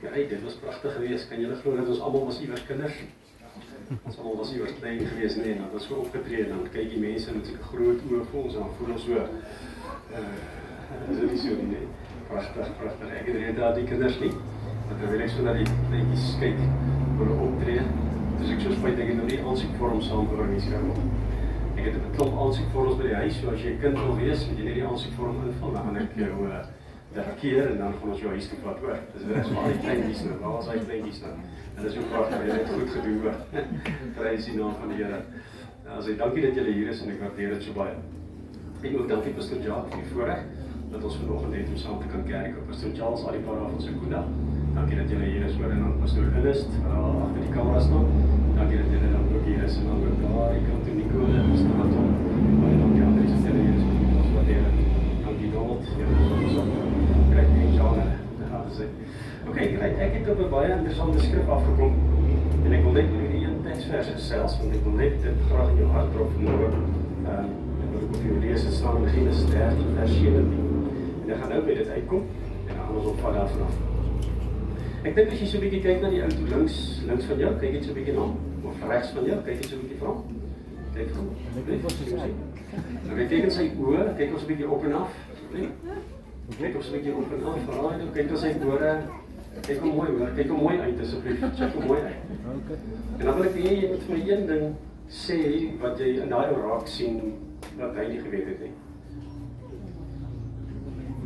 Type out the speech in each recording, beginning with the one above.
Ja, dit was pragtig geweest. Kan julle glo dat ons almal was iewers kinders? Ons almal was iewers klein geweest, nee, dan was so opgetree en dan kyk die mense met sulke groot oë vir ons en voel ons so uh is dit so nie? Pragtig, pragtig. Ek het rede dat die kinders nie. Want dan wil ek so na die kleintjies kyk hoe hulle optree. Dus ek so spyt ek het nog nie aansoekvorm saam georganiseer nie. Ek het 'n klomp aansoekvorms by die huis, so as jy 'n kind wil wees, moet jy net die aansoekvorm invul, dan gaan ek jou uh terugkeer en dan gaan ons jou huis toe vat hoor. Dis reg maar die kleintjies nou. Is hy kleintjies nou? En dis ook pragtig, jy het goed gedoen hoor. Prys die naam van die Here. As jy dankie dat jy hier is en ek waardeer dit so baie. En ook dankie Pastor Jacques vir die voorreg dat ons vanoggend het om saam te kan kerk op Pastor Charles al die paar af van sy koenda. Dankie dat julle hier is hoor en dan Pastor uh, agter die kamera staan. Dankie dat julle dan ook hier is en dan ook daar, ek kan toe Nicole en staan dan. Baie dankie en sê. Okay, ek het op 'n baie interessante skrif afgekom en ek wil oor die een teksvers gesels want ek wil net dit graag in jou hart drop vanmôre. Ehm um, ek wil ook lees in staan in Genesis 13 vers 17. En ek gaan nou by dit uitkom en dan op van daarvan af. Ek dink as jy so 'n bietjie kyk na die ou toe links links van jou, kyk net so 'n bietjie na hom of regs van jou, kyk net so 'n bietjie van hom. Kyk hom. Net wat jy sê. Nou kyk in sy oë, kyk ons 'n bietjie op en af. Kyk ons 'n bietjie op en af, raai nou, kyk ons sy ore. Kyk hoe mooi, hoor. kyk hoe mooi uit asseblief. Check hoe mooi uit. Okay. En dan wil ek hê jy moet vir my een ding sê wat jy in daai raak sien wat hy nie geweet het nie.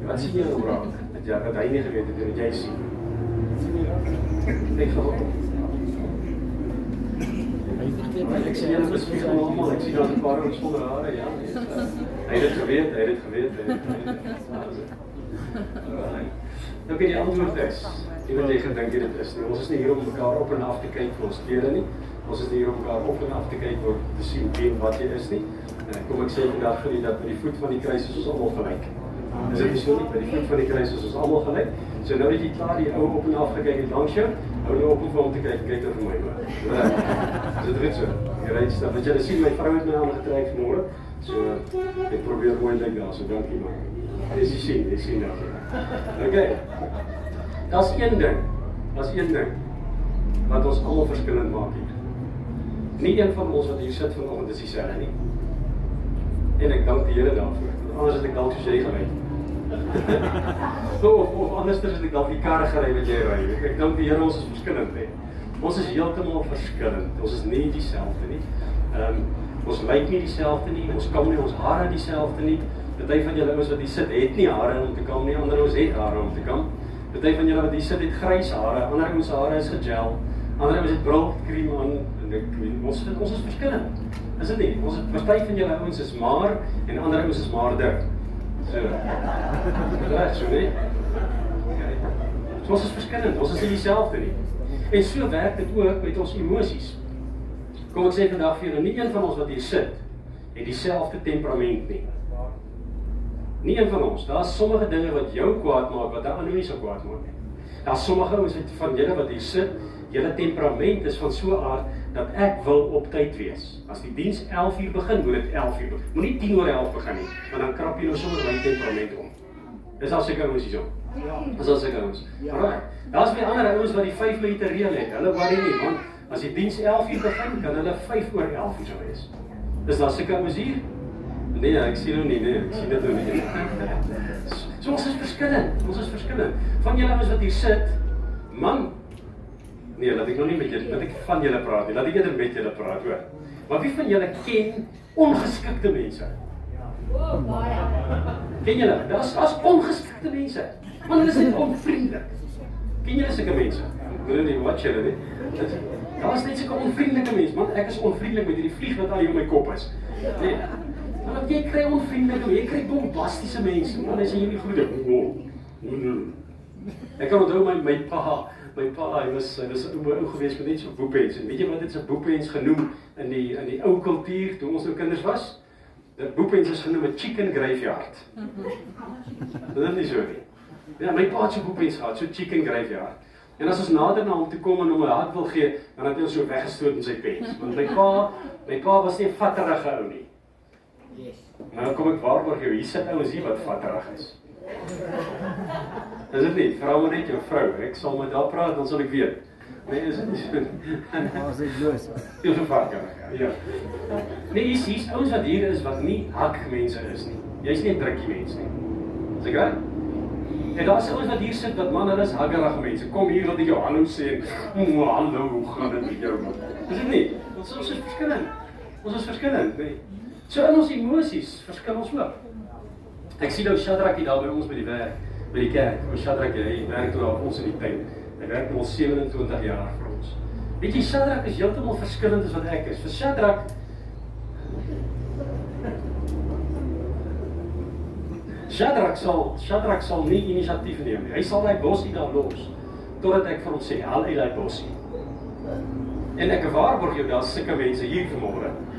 Wat sien jy oor raak? Dat jy wat hy nie geweet het en jy sien. Ek gou. Ek sien julle bespiegel almal. Ek sien daar's 'n paar ouens sonder hare, ja. Hy het dit geweet, hy het dit geweet. Hy het dit Nou kan jy antwoord is. Jy weet jy gedink dit is. Ons is nie hier om mekaar op en af te kyk vir ons klere nie. Ons is hier om mekaar op en af te kyk oor te sien wie wat jy is nie. En kom ek sê vandag vir julle dat by die voet van die kruis is ons almal gelyk. Is dit nie so die voet van die kruis is ons almal gelyk. So nou dat jy klaar die ou op en af gekyk het langs jou, hou nou op om te kyk, kyk oor my hoor. Is dit reg so? Jy ry stap. Wat jy sien my vrou het my aangetrek vanmôre. So ek probeer mooi lyk daar, so dankie man. Dis jy sien, jy sien nou. Okay. Daar's een ding. Daar's een ding wat ons almal verskillend maak hier. Nie een van ons wat hier sit vanoggend is dieselfde nie. En ek dank die Here daarvoor. Anders het ek dalk soos jy gery. so of, of anders het ek dalk die karre gery wat jy ry. Ek dank die Here ons is verskillend hè. Ons is heeltemal verskillend. Ons is nie dieselfde nie. Ehm um, ons lyk nie dieselfde nie. Ons kam nie ons hare dieselfde nie. Party van julle ouens wat hier sit het nie hare om te kam nie. Ander ouens het hare om te kam. Party van julle wat hier sit het grys hare. Ander ouens se hare is gegel. Ander ouens het brulkrem aan en ek ons ons is verskillend. Is dit nie? Ons party van julle ouens is maar en ander ouens is maarder. So. Reg, so nie. Okay. Ons is verskillend. Ons is nie dieselfde nie. En so werk dit ook met ons emosies. Kom ek sê vandag vir julle, nie een van ons wat hier sit het dieselfde temperament nie. Nie een van ons. Daar's sommige dinge wat jou kwaad maak wat ander nie so kwaad maak nie. Daar's sommige ouens van julle wat hier sit, julle temperament is van so 'n aard dat ek wil op tyd wees. As die diens 11:00 begin, moet dit 11:00 begin. Moenie 10 oor 11 begin nie, want dan krap jy nou sommer my temperament om. Dis al seker ouens hierso. Ja. Dis al seker ouens. Ja. Right. Daar's baie ander ouens wat die 5 minute reël het. Hulle worry nie, want as die diens 11:00 begin, kan hulle 5 oor 11 hier wees. Dis daar seker ouens hier. Nee, ek sien nou nie, nee, ek sien dit nou nie. So ons is verskillend. Ons is verskillend. Van julle ouens wat hier sit, man, Nee, laat ek nou nie met julle, laat ek van julle praat nie. Laat ek eerder met julle praat, hoor. Maar wie van julle ken ongeskikte mense? Ja. O, baie. Ken julle? Daar's daar's ongeskikte mense. Want hulle is net onvriendelik. Ken julle sulke mense? Ek weet nie wat julle nie. Daar's net sulke onvriendelike mense, want ek is onvriendelik met hierdie vlieg wat al hier in my kop is. Nee. Want jy kry onvriendelike, jy kry bombastiese mense, want as jy nie groet nie. Ek kan onthou my my pa my pa hy was hy was 'n ou gewees met net so boepens en weet jy wat dit is 'n boepens genoem in die in die ou kultuur toe ons nou kinders was? Dat boepens is genoem 'n chicken graveyard. Dit is nie so nie. Ja my pa het so boepens gehad so chicken graveyard. En as ons nader na hom toe kom en hom 'n hart wil gee dan het hy ons so weggestoot in sy pens. Want my pa my pa was nie 'n vatterige ou nie yes nou kom ek waarborg jou hier sit ouens hier wat vatterig is Is dit nie? Vra maar net jou vrou. Ek sal met haar praat dan sal ek weet. Nee, is dit nie? Maar as ek los. Jy so vaak ja. Nee, hier's hier's ouens wat hier is wat nie hak mense is nie. Jy's nie 'n drukkie mens nie. Is ek reg? En daar's ouens wat hier sit wat man, hulle is haggerige mense. Kom hier wil ek jou hallo sê. Mm, hallo, hoe gaan dit met jou? Is dit nie? Ons ons is verskillend. Ons is verskillend, nee. So in ons emosies verskil ons ook. Ek sien nou Shadrack hier daar by ons by die werk, by die kerk. Ons Shadrack hy werk toe op ons in die tuin. Hy werk al 27 jaar vir ons. Weet jy Shadrack is heeltemal verskillend as wat ek is. Vir Shadrack Shadrack sal Shadrack sal nie inisiatief neem nie. Hy sal daai bosie daar los totdat ek vir hom sê, "Haal uit daai bosie." En ek waarborg jou daar's sulke mense hier vanmôre.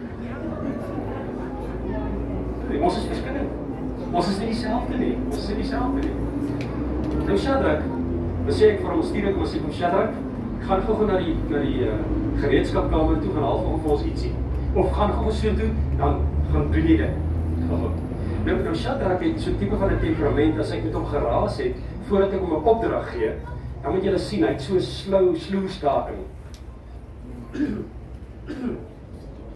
Ons is verskillend. Ons is nie dieselfde nie. Ons is nie dieselfde nie. Nou Shadrack, dan sê ek vir hom stuur ek mos ek om Shadrack, gaan gou-gou na die na die uh, gereedskapkamer toe gaan haal vir hom ons ietsie. Of gaan gou-gou so toe, dan gaan doen jy dit. Gou-gou. Nou nou Shadrack het so 'n tipe van 'n temperament as ek met hom geraas het voordat ek hom 'n opdrag gee, dan moet jy sien hy't so slou sloe staking.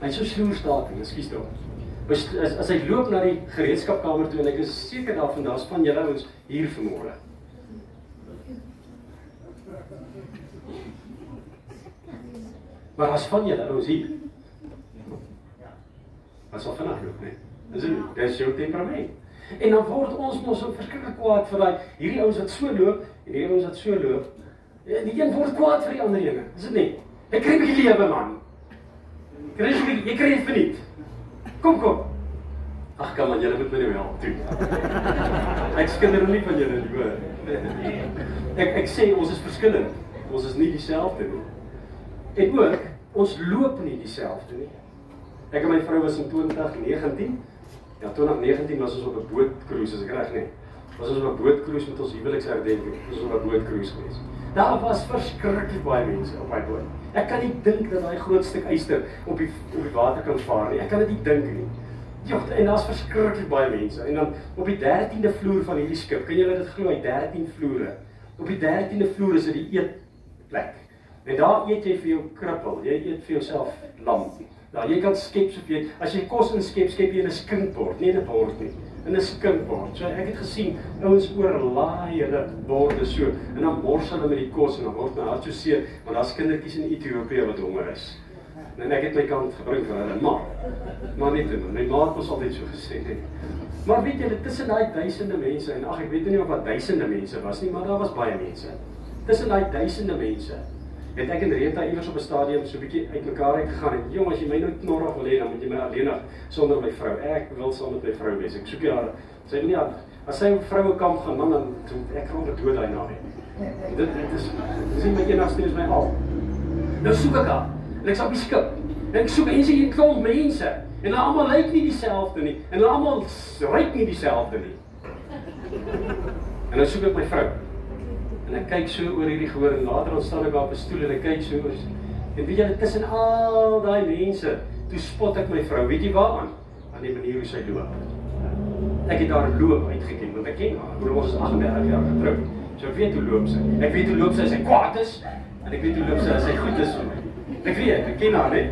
Hy't so sloe staking, ekskuus tog. As, as hy loop na die gereedskapkamer toe en ek is seker daarvan daar's van julle ouens hier vanmôre. Maar as van julle ouens hier. Wat sal vanaand loop, nee? Dis dit, dis jou temperament. En dan word ons mos so verskriklik kwaad vir daai hierdie ouens wat so loop en hierdie ouens wat so loop. En die een word kwaad vir die ander een. Is dit nie? Ek kry 'n bietjie lewe man. Kry jy jy kry dit verniet. Kom kom. Ag kom man, julle moet my nou help toe. ek skinder nie van julle nie, hoor. ek ek sê ons is verskillend. Ons is nie dieselfde nie. En ook ons loop nie dieselfde nie. Ek en my vrou was in 2019. Ja, 2019 was ons op 'n bootcruise, as ek reg nie. Was ons op 'n bootcruise met ons huweliksherdenking. Ons was op 'n bootcruise geweest. Daar was verskriklik baie mense op daai boot. Ek kan nie dink dat daai groot stuk yster op die op die water kan vaar nie. Ek kan dit nie dink nie. Ja, en daar's verskriklik baie mense. En dan op die 13de vloer van hierdie skip, kan julle dit glo, hy 13 vloere. Op die 13de vloer is dit die eetplek. En daar eet jy vir jou krippel. Jy eet vir jouself lam. Nou jy kan skep so jy as jy kos inskep, skep jy in 'n skinkbord, nie in 'n bord nie. In 'n skinkbord. So ek het gesien ouens oorlaai hulle borde so en dan mors hulle met die kos en dan word my hart so seer want daar's kindertjies in Ethiopië wat honger is. En ek het my kant gebring vir hulle, maar maar nie doen. My ma het mos altyd so gesê net. Maar weet jy, tussen daai duisende mense en ag ek weet nie of wat duisende mense was nie, maar daar was baie mense. Tussen daai duisende mense het ek en Rita iewers op 'n stadium so 'n bietjie uitmekaar uitgegaan en jong as jy my nou knorrig wil hê dan moet jy my alleenig sonder my vrou. Ek wil saam met my vrou wees. Ek soek haar. Sy nie as sy vroue kamp gaan man dan ek gaan dood daai na nie. Dit dit is dis nie my enigste is my al. Nou soek ek haar. En ek sal beskik. En ek soek mense hier klomp mense en hulle almal lyk nie dieselfde nie en hulle almal ryk nie dieselfde nie. En dan soek ek my vrou. En ek kyk so oor hierdie gehoor en later dan staan ek daar op 'n stoel en ek kyk so oor. En weet jy, tussen al daai mense, toe spot ek my vrou. Weet jy waaraan? Aan die manier hoe sy loop. Ek het haar loop uitgeken want ek ken haar. Ons is 38 jaar getroud. So ek weet hoe loop sy. Ek weet hoe loop sy as sy kwaad is en ek weet hoe loop sy as sy goed is. Ek weet, ek ken haar net.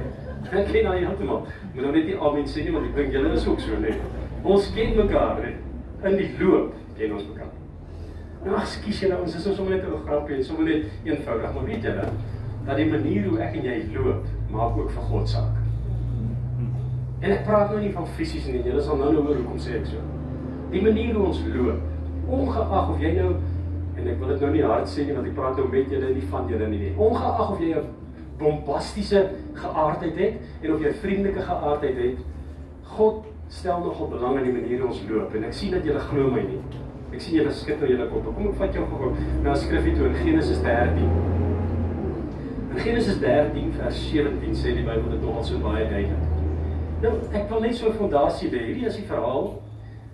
Ek ken haar heeltemal. Moet nou net nie almens sê nie want ek dink julle is ook so net. Ons ken mekaar net. In die loop ken ons mekaar. Nou ekskuus julle, ons is ons sommer net 'n grappie en sommer net eenvoudig, maar weet julle dat die manier hoe ek en jy loop, maak ook vir God saak. En ek praat nou nie van fisies nie, julle sal nou nou hoor hoekom sê ek so. Die manier hoe ons loop, ongeag of jy nou en ek wil dit nou nie hard sê nie want ek praat nou met julle nie van julle nie. Ongeag of jy 'n bombastiese geaardheid het en of jy 'n vriendelike geaardheid het, God stel nogal belang in die manier hoe ons loop en ek sien dat julle glo my nie. Ek sien julle skud nou julle koppe. Kom ek vat jou gou na skrifgie toe in Genesis 13. In Genesis 13 vers 17 sê die Bybel dit nogal so baie duidelik. Nou, ek wil net so 'n fondasie lê. Hierdie is die verhaal.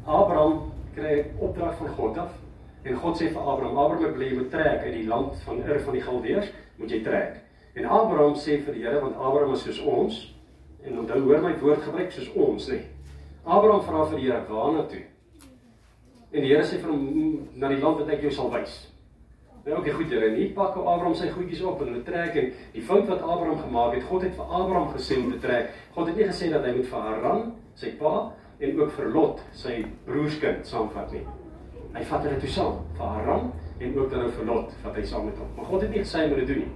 Abraham kry 'n opdrag van God af en God sê vir Abraham: "Abraham, ek wil jy moet trek uit die land van Ur van die Galdeërs, moet jy trek." En Abraham sê vir die Here, want Abraham is soos ons en onthou hoor my woord gebruik soos ons, nê. Nee. Abraham vra vir die Here: "Waarna toe?" En die Here sê vir hom na die land wat ek jou sal wys. Nou okay, goed, Here, nie pak Abraham sy goedjies op en hulle trek en die fout wat Abraham gemaak het, God het vir Abraham gesê om te trek. God het nie gesê dat hy moet vir Haran, sy pa, en ook vir Lot, sy broerskind, saamvat nie. Hy vat hulle toe saam, vir Haran en ook dan vir Lot, wat hy saam met hom. Maar God het nie gesê hy moet dit doen nie.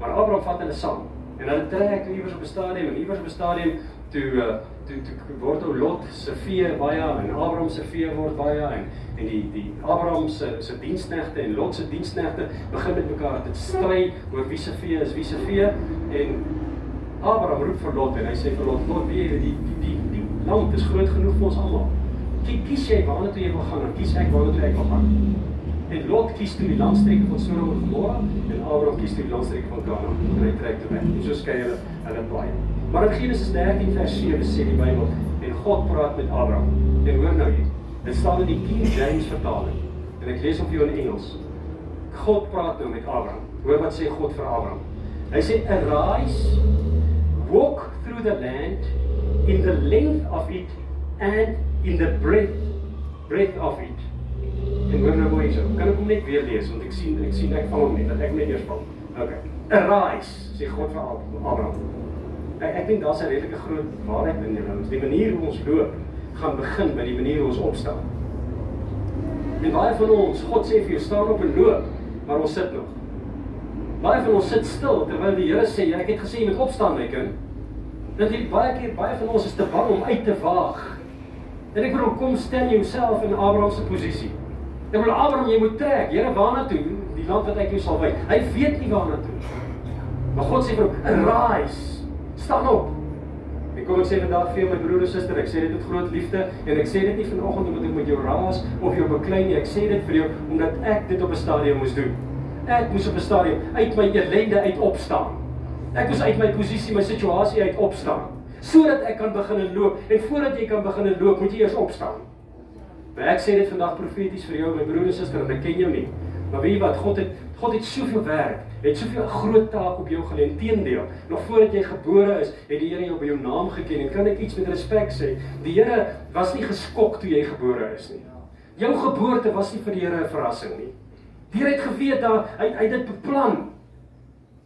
Maar Abraham vat hulle saam en hulle trek iewers op 'n stadium iewers op 'n stadium toe uh, toe toe word ou Lot se vee baie en Abraham se vee word baie en en die die Abraham se se diensknegte en Lot se diensknegte begin met mekaar te stry oor wie se vee is wie se vee en Abraham roep vir Lot en hy sê vir Lot Lot weet jy die die die, die land is groot genoeg vir ons almal. Kies jy waarna toe jy wil gaan kies ek waarna toe ek wil gaan. En Lot kies toe die landstreek van Sodom en Gomorra en Abraham kies toe die landstreek van Kanaan. En hy trek toe weg. En so skei hulle hulle baie. Maar in Genesis 13 vers 7 sê die Bybel en God praat met Abraham. En hoor nou hier. Dit staan in die King James vertaling. En ek lees hom vir jou in Engels. God praat nou met Abraham. Hoor wat sê God vir Abraham. Hy sê arise walk through the land in the length of it and in the breadth breadth of it En hoor nou mooi so. Kan ek hom net weer lees want ek sien ek sien ek val hom net dat ek net eers val. Okay. Arise, sê God vir Abraham. Ek ek dink daar's 'n redelike groot waarheid in hierdie. Die manier hoe ons loop gaan begin by die manier hoe ons opstaan. En baie van ons, God sê vir jou staan op en loop, maar ons sit nog. Baie van ons sit stil terwyl die Here sê, ek het gesê jy moet opstaan my kind. Dit is baie keer baie van ons is te bang om uit te waag. En ek wil kom stel jouself in Abraham se posisie. Ek wil Abraham jy moet trek. Here, waarna toe? Die land wat ek jou sal wys. Hy weet nie waarna toe. Maar God sê vir hom, "Arise. Staan op." Ek kom ek sê vandag vir my broer en suster, ek sê dit met groot liefde en ek sê dit nie vanoggend omdat ek met jou raas of jou beklei nie. Ek sê dit vir jou omdat ek dit op 'n stadium moes doen. Ek moes op 'n stadium uit my ellende uit opstaan. Ek moes uit my posisie, my situasie uit opstaan sodat ek kan begin loop. En voordat jy kan begin loop, moet jy eers opstaan. Maar ek sê dit vandag profeties vir jou my broer en suster, ek ken jou nie. Maar weet jy wat? God het God het soveel werk, het soveel groot taak op jou gelê. Inteendeel, nog voordat jy gebore is, het die Here jou by jou naam geken en kan ek iets met respek sê? Die Here was nie geskok toe jy gebore is nie. Jou geboorte was nie vir die Here 'n verrassing nie. Die Here het geweet dat hy hy dit beplan.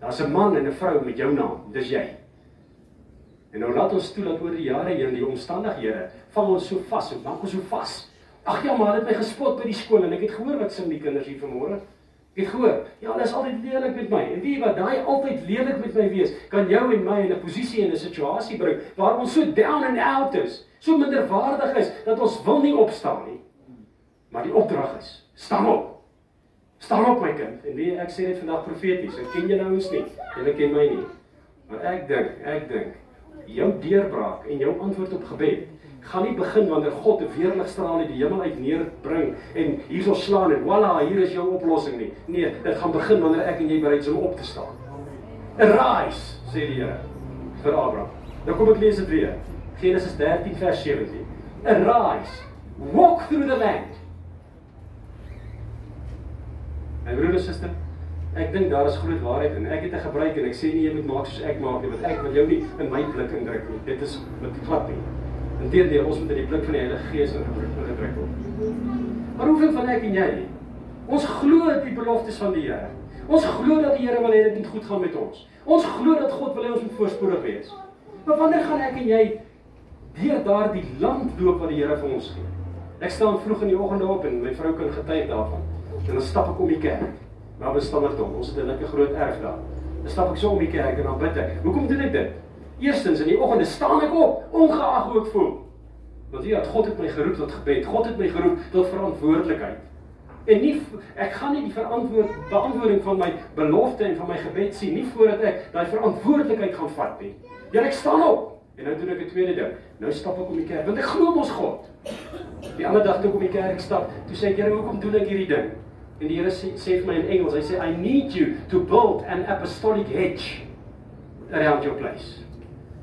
Daar's 'n man en 'n vrou met jou naam, dis jy. En nou laat ons toe dat oor die jare heen die omstandighede vang ons so vas, so maak ons so vas. Ag ja, maar hulle het my gespot by die skool en ek het gehoor wat sing die kinders hier vanmôre. Ek gehoor, ja, hulle is altyd lelik met my. En weet jy wat, daai altyd lelik met my wees, kan jou en my in 'n posisie en 'n situasie bring waar ons so down and out is, so minderwaardig is dat ons wil nie opstaan nie. Maar die opdrag is, staan op. Staan op my kind. En weet jy, ek sê dit vandag profeties. Ek ken julle ouens nie. Julle ken my nie. Maar ek dink, ek dink jou deurbraak en jou antwoord op gebed gaan nie begin wanneer God 'n weerligstraal uit die hemel uit neerbring en hierso slaan en voilà, hier is jou oplossing nie. Nee, dit gaan begin wanneer ek en jy bereid is om op te staan. Arise, sê die Here vir Abraham. Nou kom ek lees dit weer. Genesis 13 vers 17. Arise, walk through the land. En broer en suster, ek dink daar is groot waarheid en ek het dit gebruik en ek sê nie jy moet maak soos ek maak nie, want ek wil jou nie in my blik indruk nie. Dit is wat glad nie. Inteendeel, ons moet in die blik van die Heilige Gees ingedruk word. Maar hoeveel van ek en jy? Ons glo die beloftes van die Here. Ons glo dat die Here wil hê dit moet goed gaan met ons. Ons glo dat God wil hê ons moet voorspoedig wees. Maar wanneer gaan ek en jy deur daardie land loop wat die Here vir ons gee? Ek staan vroeg in die oggend op en my vrou kan getuig daarvan. En dan stap ek om die kerk. Maar bestammertom, ons het 'n lekker groot erf daar. Dan stap ek so om die kerk en dan bid ek. Hoekom doen ek dit? Eerstens in die oggende staan ek op, ongeag hoe ek voel. Want ja, God het my geroep tot gebed. God het my geroep tot verantwoordelikheid. En nie ek gaan nie die verantwoord beantwoording van my belofte en van my gebed sien nie voordat ek daai verantwoordelikheid gaan vat nie. Ja, ek staan op en nou doen ek 'n tweede ding. Nou stap ek om die kerk want ek glo mos God. Die ander dag toe ek om die kerk stap, toe sê ek, "Here, hoekom doen ek hierdie ding?" En die Here sê, sê vir my in Engels, hy sê, "I need you to build an apostolic hedge around your place."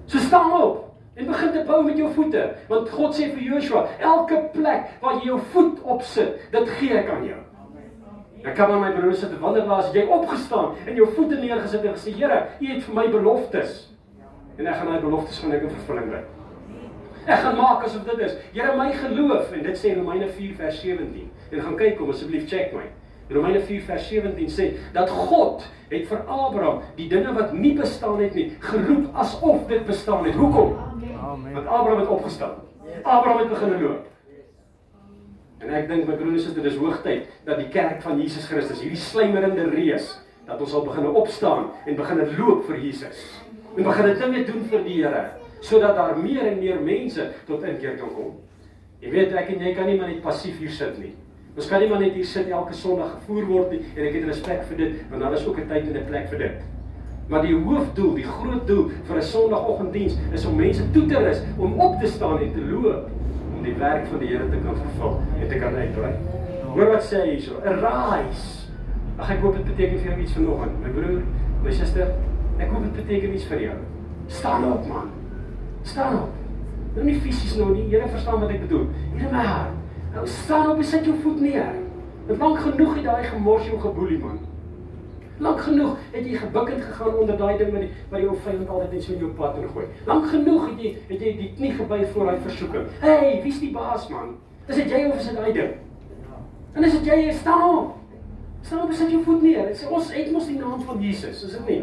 So staan op en begin te bou met jou voete, want God sê vir Joshua, elke plek waar jy jou voet op sit, dit gee ek aan jou. Ek kan aan my broer sê, wanneer laas jy opgestaan en jou voete neergesit en gesê, Here, U het vir my beloftes. En ek gaan daai beloftes van ek in vervulling bring. Ek gaan maak asof dit is. Here, my geloof en dit sê Romeine 4 vers 17. En gaan kyk kom asseblief check my. Romeine 4 vers 17 sê dat God het vir Abraham die dinge wat nie bestaan het nie geroep asof dit bestaan het. Hoekom? Amen. Want Abraham het opgestaan. Abraham het begin loop. En ek dink my broers en susters, dit is hoogtyd dat die kerk van Jesus Christus, hierdie slymerende reus, dat ons al begin opstaan en begin loop vir Jesus. En begin dinge doen vir die Here sodat daar meer en meer mense tot inkeer kan kom. Jy weet ek en jy kan nie maar net passief hier sit nie. Ons kan nie maar net hier sit elke Sondag gevoer word nie en ek het respek vir dit want daar is ook 'n tyd en 'n plek vir dit. Maar die hoofdoel, die groot doel vir 'n Sondagoggenddiens is om mense toe te rus om op te staan en te loop om die werk van die Here te kan vervul en te kan uitbrei. Hoor wat sê hy hierso? Arise. Ag ek hoop dit beteken vir jou iets vanoggend, my broer, my suster. Ek hoop dit beteken iets vir jou. Staan op man. Staan op. Nou nie fisies nou nie, Here verstaan wat ek bedoel. Hier in my hart. Nou staan op en sit jou voet neer. Dit lank genoeg het daai gemors jou geboelie man. Lank genoeg het jy gebukkend gegaan onder daai ding wat die wat die ou vyand altyd net so in jou pad ingooi. Lank genoeg het jy het jy die knie gebui voor daai versoeking. Hey, wie's die baas man? Is dit jy of is dit daai ding? En as dit jy is, staan op. Staan op en sit jou voet neer. Dit sê ons het mos die naam van Jesus, is dit nie?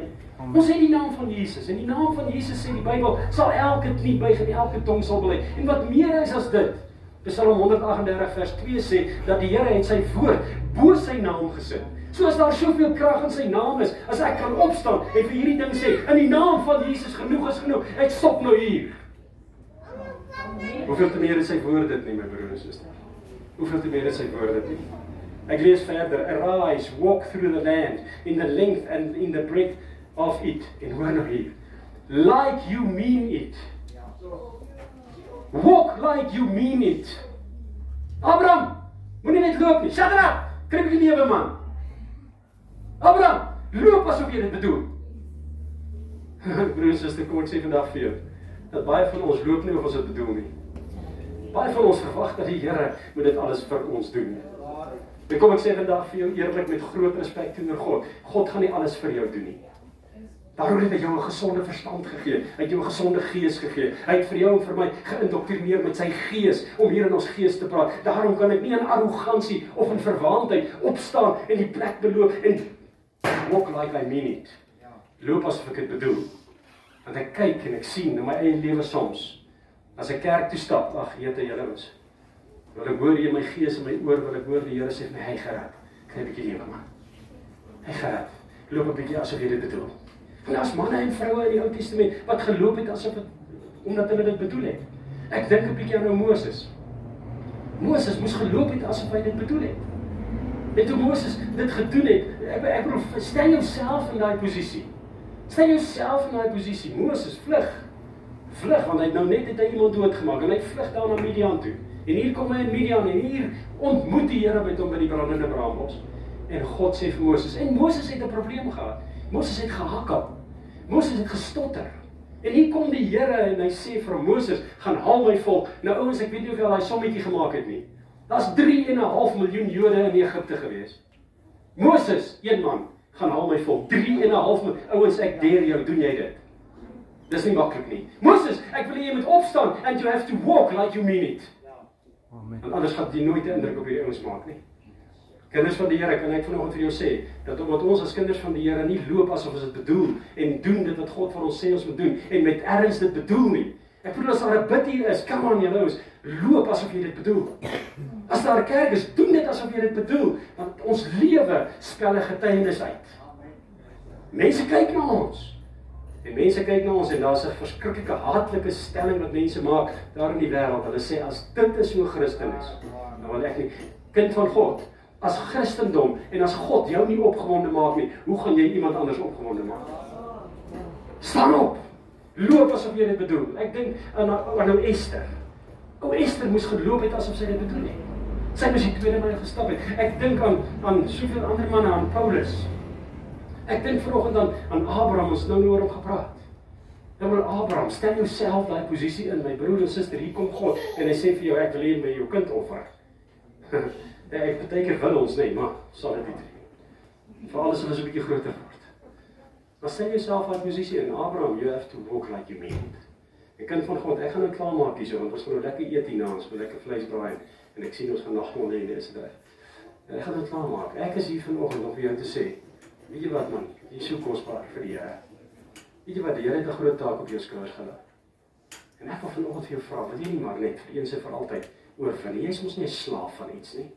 Ons het die naam van Jesus en die naam van Jesus sê die Bybel sal elke knie buig en elke tong sal bely. En wat meer is as dit? Psalm 138 vers 2 sê dat die Here het sy woord bo sy naam gesit. So as daar soveel krag in sy naam is, as ek kan opstaan en vir hierdie ding sê, in die naam van Jesus genoeg is genoeg. Ek stop nou hier. Hoeveel te meer is sy woord dit nie, my broer en suster? Hoeveel te meer is sy woord dit nie? Ek lees verder. Arise, walk through the land in the length and in the breadth of it. En hoor nou hier. Like you mean it. Walk like you mean it. Abraham, moenie net loop nie. Shut up. Kry 'n bietjie lewe man. Abraham, loop asof jy dit bedoel. Broers en susters, kom ek sê vandag vir jou dat baie van ons loop nie of ons dit bedoel nie. Baie van ons verwag dat die Here moet dit alles vir ons doen. Ek kom ek sê vandag vir jou eerlik met groot respek teenoor God. God gaan nie alles vir jou doen nie. Daarom het hy jou 'n gesonde verstand gegee. Hy het jou 'n gesonde gees gegee. Hy het vir jou en vir my geïndoktrineer met sy gees om hier in ons gees te praat. Daarom kan ek nie in arrogansie of in verwaandheid opstaan en die plek beloop en walk like I mean it. Loop asof ek dit bedoel. Want ek kyk en ek sien in my eie lewe soms as ek kerk toe stap, ag Here, julle is. Wil ek hoor in my gees en my oor wil ek hoor die Here sê my hy gered. Kry 'n bietjie lewe man. Hy gered. Loop 'n bietjie asof jy dit bedoel. En daar's manne en vroue in die Ou Testament wat geloop het asof dit omdat hulle dit bedoel het. Ek dink 'n bietjie aan nou Moses. Moses moes geloop het asof hy dit bedoel het. Net toe Moses dit gedoen het, ek ek bedoel stel jouself in daai posisie. Stel jouself in daai posisie. Moses vlug. Vlug want hy het nou net het hy iemand doodgemaak en hy vlug daar na Midian toe. En hier kom hy in Midian en hier ontmoet die Here met hom by die brandende braambos. En God sê vir Moses en Moses het 'n probleem gehad. Moses het gehakkel. Moses het gestotter. En hier kom die Here en hy sê vir Moses, "Gaan haal my volk." Nou ouens, ek weet nie of jy al daai sommetjie gemaak het nie. Daar's 3.5 miljoen Jode in Egipte gewees. Moses, een man, gaan haal my volk. 3.5 miljoen. Ouens, ek dare jou, doen jy dit? Dis nie maklik nie. Moses, ek wil hê jy moet opstaan and you have to walk like you mean it. Ja. Amen. Want anders gaan jy nooit 'n indruk op hierdie ouens maak nie. Kinders van die Here, kan ek vanoggend vir jou sê dat omdat ons as kinders van die Here nie loop asof ons dit bedoel en doen dit wat God vir ons sê ons moet doen en met erns dit bedoel nie. Ek bedoel as daar 'n bid hier is, come on julle ouens, loop asof jy dit bedoel. As daar 'n kerk is, doen dit asof jy dit bedoel, want ons lewe spel 'n getuienis uit. Mense kyk na ons. En mense kyk na ons en daar's 'n verskriklike haatlike stelling wat mense maak daar in die wêreld. Hulle sê as dit is hoe Christen is, dan wil ek nie kind van God as Christendom en as God jou nie opgewonde maak nie, hoe gaan jy iemand anders opgewonde maak? Staan op. Loop asof jy dit bedoel. Ek dink aan aan nou Esther. O Esther moes geloop het asof sy dit bedoel het. Sy moes die tweede maal gestap het. Ek dink aan aan soveel ander manne, aan Paulus. Ek dink vanoggend aan aan Abraham, ons nou oor hom gepraat. Nou maar Abraham, stel jouself daai posisie in, my broer en suster, hier kom God en hy sê vir jou ek wil hê jy jou kind offer. Ja, ek baie keer wil ons nee, maar sal dit nie. Veral as ons 'n bietjie groter word. Maar sê jouself posisie in Abraham, you have to walk like you mean. Ek kan van God, ek gaan nou klaar maak hierso want ons moet nou lekker eet hierna, ons moet lekker vleis braai en ek sien ons gaan lê in dis reg. En ek gaan dit klaarmaak. Ek is hier vanoggend om vir jou te sê, weet jy wat man, jy is so kosbaar vir die Here. Weet jy wat, die Here het 'n groot taak op jou skouers gelê. En ek wil vanoggend vir jou vra, wil jy nie maar net vir eens en vir altyd oorwin nie? Jy is mos nie 'n slaaf van iets nie.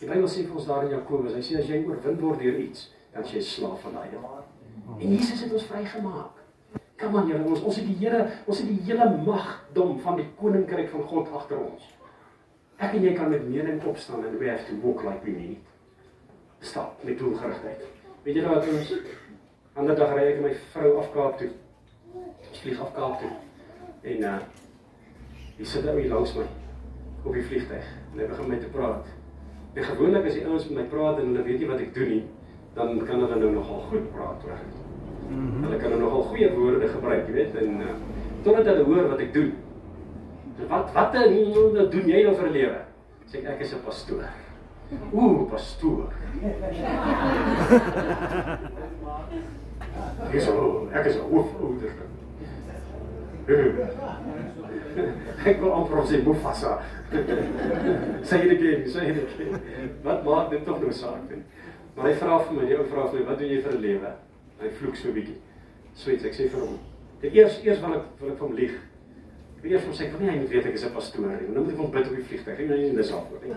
Die Bybel sê vir ons daar in Jakobus, hy sê as jy oorwin word deur iets, dan is jy slaaf van daai ding. En Jesus het ons vrygemaak. Kom aan julle, ons ons het die Here, ons het die hele magdom van die koninkryk van God agter ons. Ek en jy kan met mening opstaan and we have to walk like we mean it. Stap met doelgerigtheid. Weet jy nou wat ons ander dag ry ek my vrou af Kaap toe. Ons vlieg af Kaap toe. En uh hier sit ou hier langs my op die vliegtyg en hy begin met te praat. En gewoonlik as die ouens met my praat en hulle weet nie wat ek doen nie, dan kan hulle nou nogal goed praat oor dit. Mm -hmm. Hulle kan nou nogal goeie woorde gebruik, jy weet, en uh, totdat hulle hoor wat ek doen. So wat wat nou doen jy nou vir 'n lewe? Sê ek ek is 'n pastoor. Ooh, pastoor. Ek is al, ek is al hoofouder. Ek wil amper sê Mufasa. Sê dit again, sê dit again. Wat maak dit tog nou saak? Maar hy vra vir my, die ou vra vir my, wat doen jy vir 'n lewe? Hy vloek so 'n bietjie. Sweet, ek sê vir hom. Dit eers eers wil ek wil ek vir hom lieg. Ek weet eers hom sê, "Kom nie, hy moet weet ek is 'n pastoor nie. Nou moet ek hom bid op die vliegtuig. Ek nie dis af nie."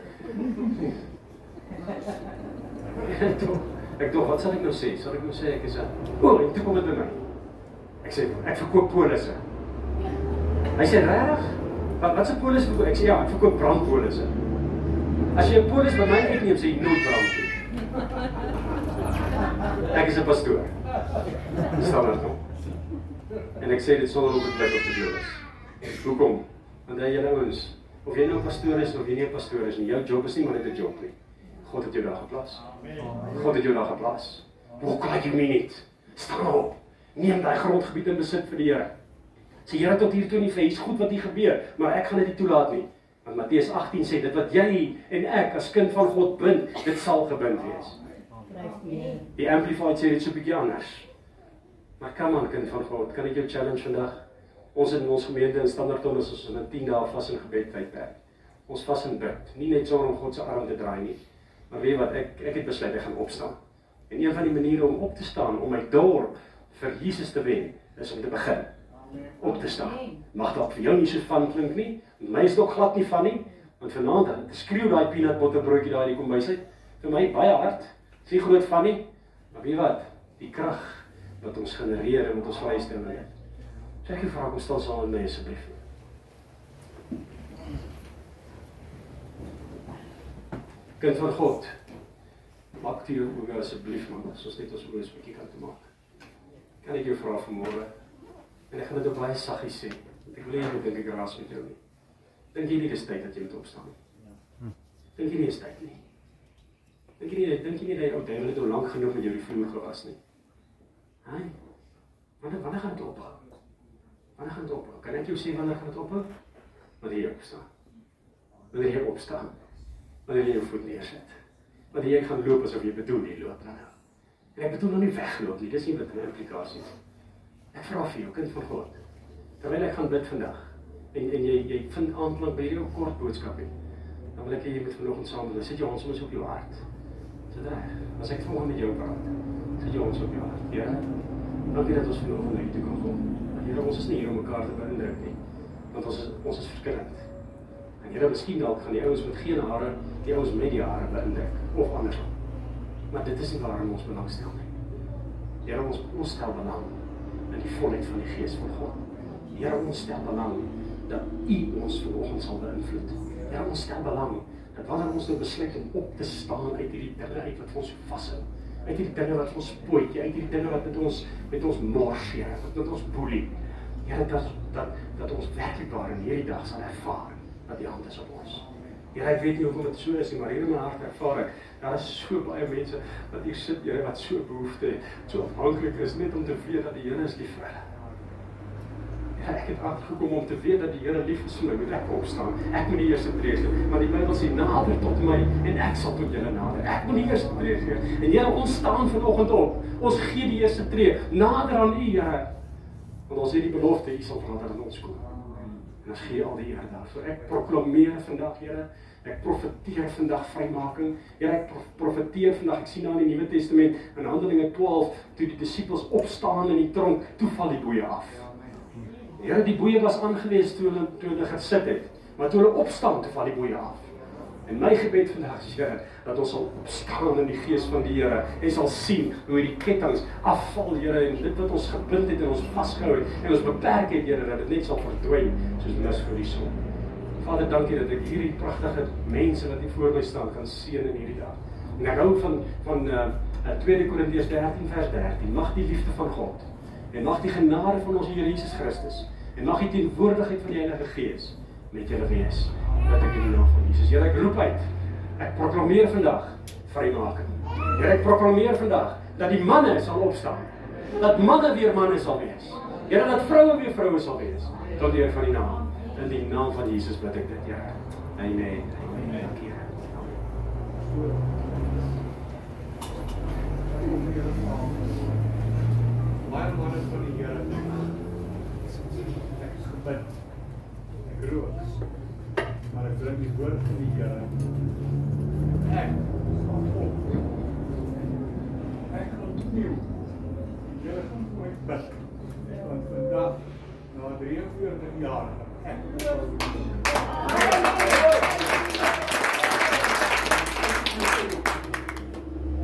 ek dink wat sal ek nou sê? Sal ek nou sê ek is 'n O, oh, jy kom met my. Ek sê ek verkoop polisse. Hy sê regtig? Wat wat se polis verkoop? Ek sê ja, ek verkoop brandpolisse. As jy 'n polis by my uitneem, sê jy nooit brand nie. Ek is 'n pastoor. Staan daar nou. En ek sê dit sonder om te blik op te glo is. Hoekom? Want hy julle ouens, of jy nou 'n pastoor is of jy nie 'n pastoor is nie, jou job is nie maar net 'n job nie. God het jou daar geplaas. God het jou daar geplaas. Hoe kan jy nie net staan op? Neem daai grondgebied in besit vir die Here. Sê Here tot hier toe nie vir iets goed wat hier gebeur, maar ek gaan dit nie toelaat nie. Want Matteus 18 sê dit wat jy en ek as kind van God bind, dit sal gebind wees. Die amplified sê dit so 'n bietjie anders. Maar kom aan kind van God, kan ek jou challenge vandag? Ons in ons gemeente in Standerton is ons in 'n 10 dae vas en gebed tydperk. Ons vas en bid, nie net sonder om God se arm te draai nie. Maar weet wat, ek ek het besluit ek gaan opstaan. En een van die maniere om op te staan om my dorp vir Jesus te wen, is om te begin op te staan. Mag dalk vir jou nie so van klink nie. My is ook glad nie van nie, want vanaand skreeu daai peanut butter broodjie daai kom by sy vir my baie hard. Sien groot van nie. Maar weet wat, die krag wat ons genereer met ons vrystemming het. So ek vra kom staan saam met my asseblief. Kind van God. Maak jou oë asseblief man, soos net ons oë 'n bietjie kan te maak. Kan ek jou vra vanmôre? En ek gaan dit op baie saggies sê. Ek wil nie hê ek raas met jou nie. Dink jy nie dis tyd dat jy moet opstaan nie? Dink jy nie dis tyd nie? Dink jy nie dink jy nie dat ou David het al lank genoeg met jou die vloer gewas nie? Haai. Wanneer wanneer gaan dit ophou? Wanneer gaan dit ophou? Kan ek jou sê wanneer gaan dit ophou? Wanneer jy opstaan. Wanneer jy opstaan. Wanneer jy jou voet neersit. Wanneer jy gaan loop asof jy bedoel jy loop nou. En ek bedoel nou nie wegloop nie. Dis nie wat 'n implikasie is. Ek vra vir jou kind van God. Terwyl ek gaan bid vandag en en jy jy vind aanklank by hierdie kort boodskap hê. Dan wil ek hê jy moet vanoggend saam met my sit jou ons moet op jou hart. Sit reg. As ek vanoggend met jou praat, sit jou ons op jou hart. Ja. Dankie dat ons vanoggend u toe kan kom. Here, ons is nie hier om mekaar te beïndruk nie. Want ons is ons is verskillend. En Here, miskien dalk gaan die ouens met geen hare, die ouens met die hare beïndruk of andersom. Maar dit is nie waarom ons belangstel nie. Here, ons ons stel belang in die volheid van die Gees van God. Here, ons stel belang dat U ons vanoggend sal beïnvloed. Here, ons stel belang dat wanneer ons nou besluit om op te staan uit hierdie dinge uit wat ons vashou, uit hierdie dinge wat ons pootjie, uit hierdie dinge wat met ons met ons mors, Here, wat met ons boelie. Here, dat dat dat ons werklik daar in hierdie dag sal ervaar dat die hand is op ons. Here, ek weet nie hoekom dit so is nie, maar hier in my hart ervaar ek daar is so baie mense wat hier sit, Here, wat so behoefte het, so afhanklik is net om te weet dat die Here is lief vir hulle. Ja, ek het afgekom om te weet dat die Here lief is vir my, moet ek opstaan. Ek moet die eerste tree gee, maar die Bybel sê nader tot my en ek sal tot julle nader. Ek moet die eerste tree gee. En Here, ons staan vanoggend op. Ons gee die eerste tree nader aan U, Here. Want ons het die belofte U sal nader aan ons kom. En ons gee al die eer daarvoor. Ek proklameer vandag, Here, Ek profeteer vandag vrymaking. Here, ek profeteer vandag. Ek sien daar in die Nuwe Testament in Handelinge 12 toe die disippels opstaan in die tronk, toe val die boeye af. Here, die boeye was aangelees toe hulle toe hulle gesit het, maar toe hulle opstaan, toe val die boeye af. En my gebed vandag is Here dat ons sal opstaan in die gees van die Here en sal sien hoe hierdie kettinge afval Here en dit wat ons gebind het en ons vasgehou het en ons beperk het Here dat dit net sal verdwyn soos mis vir die son. Vader, dankie dat ek hierdie pragtige mense wat hier voor my staan kan seën in hierdie dag. En ek hou van van uh, 2 Korintiërs 13 vers 13. Mag die liefde van God en mag die genade van ons Here Jesus Christus en mag die teenwoordigheid van die Heilige Gees met julle wees. Dat ek in die naam van Jesus, ek roep uit. Ek proklameer vandag vrymaking. Here, ek proklameer vandag dat die manne sal opstaan. Dat manne weer manne sal wees. Here, dat vroue weer vroue sal wees. Tot eer van die naam In die naam van Jesus bid ek dit, Here. Amen. Amen. Baie manne van die Here. Ek gebid. Rook. Maar ek bring die woord van die Here. Ek staan op. Ek gaan opnieuw. Die Here gaan vir my bid. Want vandag, na 43 jaar,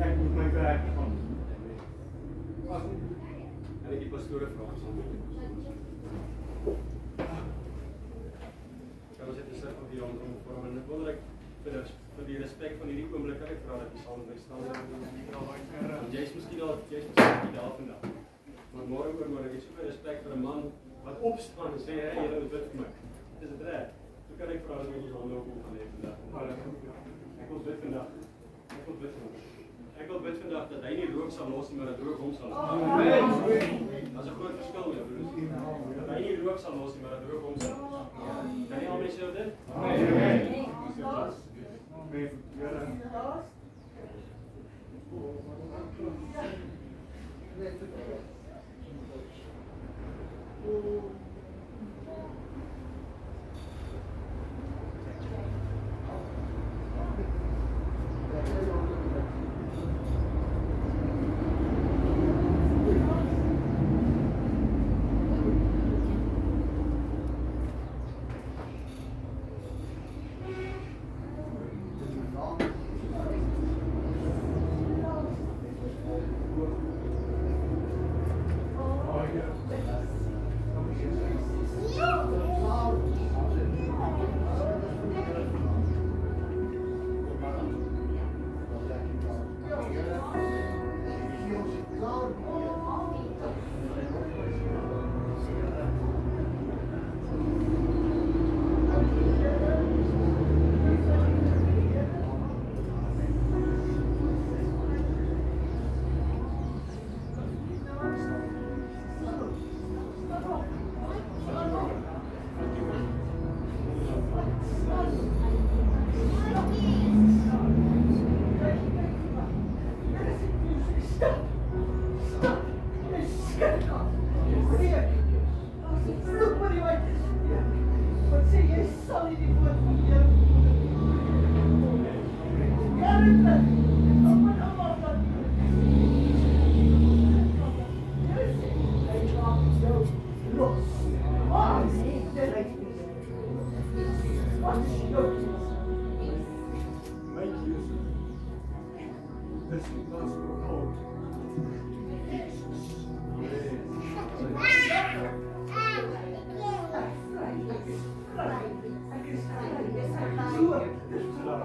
Ek moet my werk gaan. Was en die pastore vra ons om. Kan ons dit sê van die rondom vorm en ek wil ek vir vir die respek van hierdie oomblik kan ek vra dat jy sal met my staan en jy's miskien al jy's miskien daar vandag. Maar môre oor môre ek het soveel respek vir 'n man wat opstaan en sê hey, julle moet bid vir my. Dis dit reg. So kan ek vra dat ons hande op gaan lê vandag. Ek wil bid vandag. Ek wil bid vandag. Ek wil bid vandag dat hy nie rook sal los nie, maar dat rook hom sal los. Amen. Daar's 'n groot verskil, ja, broers. Dat hy nie rook sal los nie, maar dat rook hom sal los. Kan jy almal sê dit?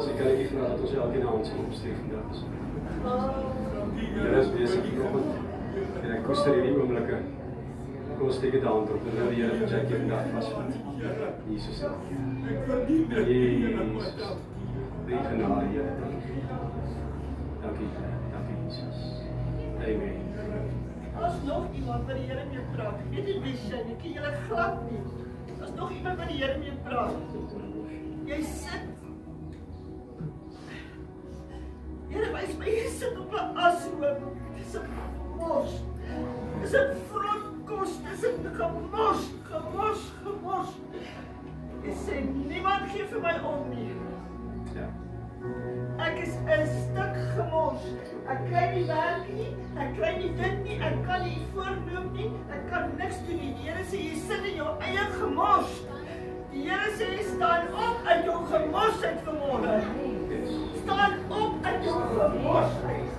Sekerlik vra dat ons elkeen aan ons opstyg vandag is. Here is besig vanoggend. En ek koester hierdie oomblikke. Kom ons steek dit aan tot en nou die Here vir sy kind vandag vasvat. Jesus naam. Jesus. Drie genade, Here. Dankie. Dankie Jesus. Amen. As nog iemand wat die Here mee praat, weet jy wie sy, ek ken julle glad nie. As nog iemand wat die Here mee praat, Jy sit. Here wys my jy sit op 'n ashoop. Dis 'n mos. Dis 'n frontkos, dis 'n gemos, gemos, gemos. Jy sê niemand gee vir my om nie. Ja. Ek is 'n stuk gemos. Ek kry nie werk nie, ek kry nie dit nie, ek kan nie voorloop nie, ek kan niks doen nie. Die Here sê jy sit in jou eie gemos. Die Here sê staan op uit jou gemos uit vanmôre. Staan op uit jou gemos uit.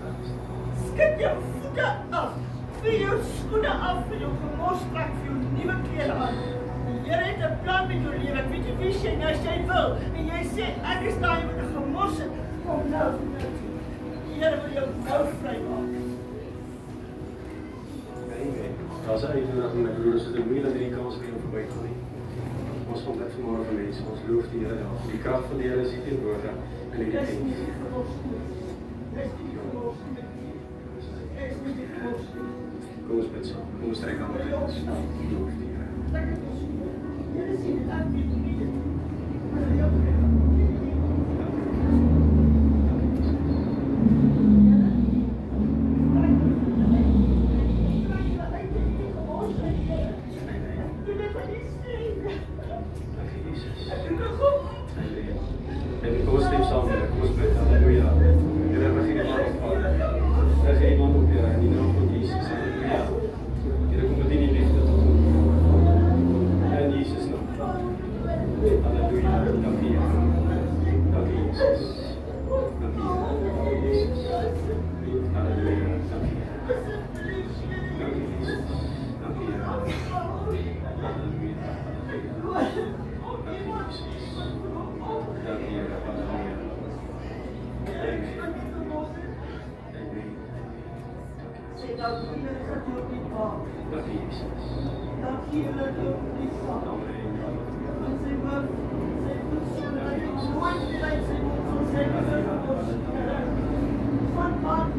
Skud jou voete af. Vir jou skoene af vir jou gemos trek vir jou nuwe klere aan. Die Here het 'n plan met jou lewe. Weet nie wie jy nou as jy wil. En jy sê ek is daai met 'n gemos. Kom nou. Die Here wil jou nou vrymaak. Amen. Daar's uitnodiging my broers, dit is moeilik dat hierdie kans weer verby gaan nie. Ons kom net vanmôre vir mense, ons loof die Here daarvoor. Die krag van die Here is hier teenwoordig in hierdie Dis nie diens. die gemos nie. Dis nie die gemos nie. Dis nie die gemos nie. Kom ons bid saam. Kom ons trek aan met ons. Loof die Here. Lekker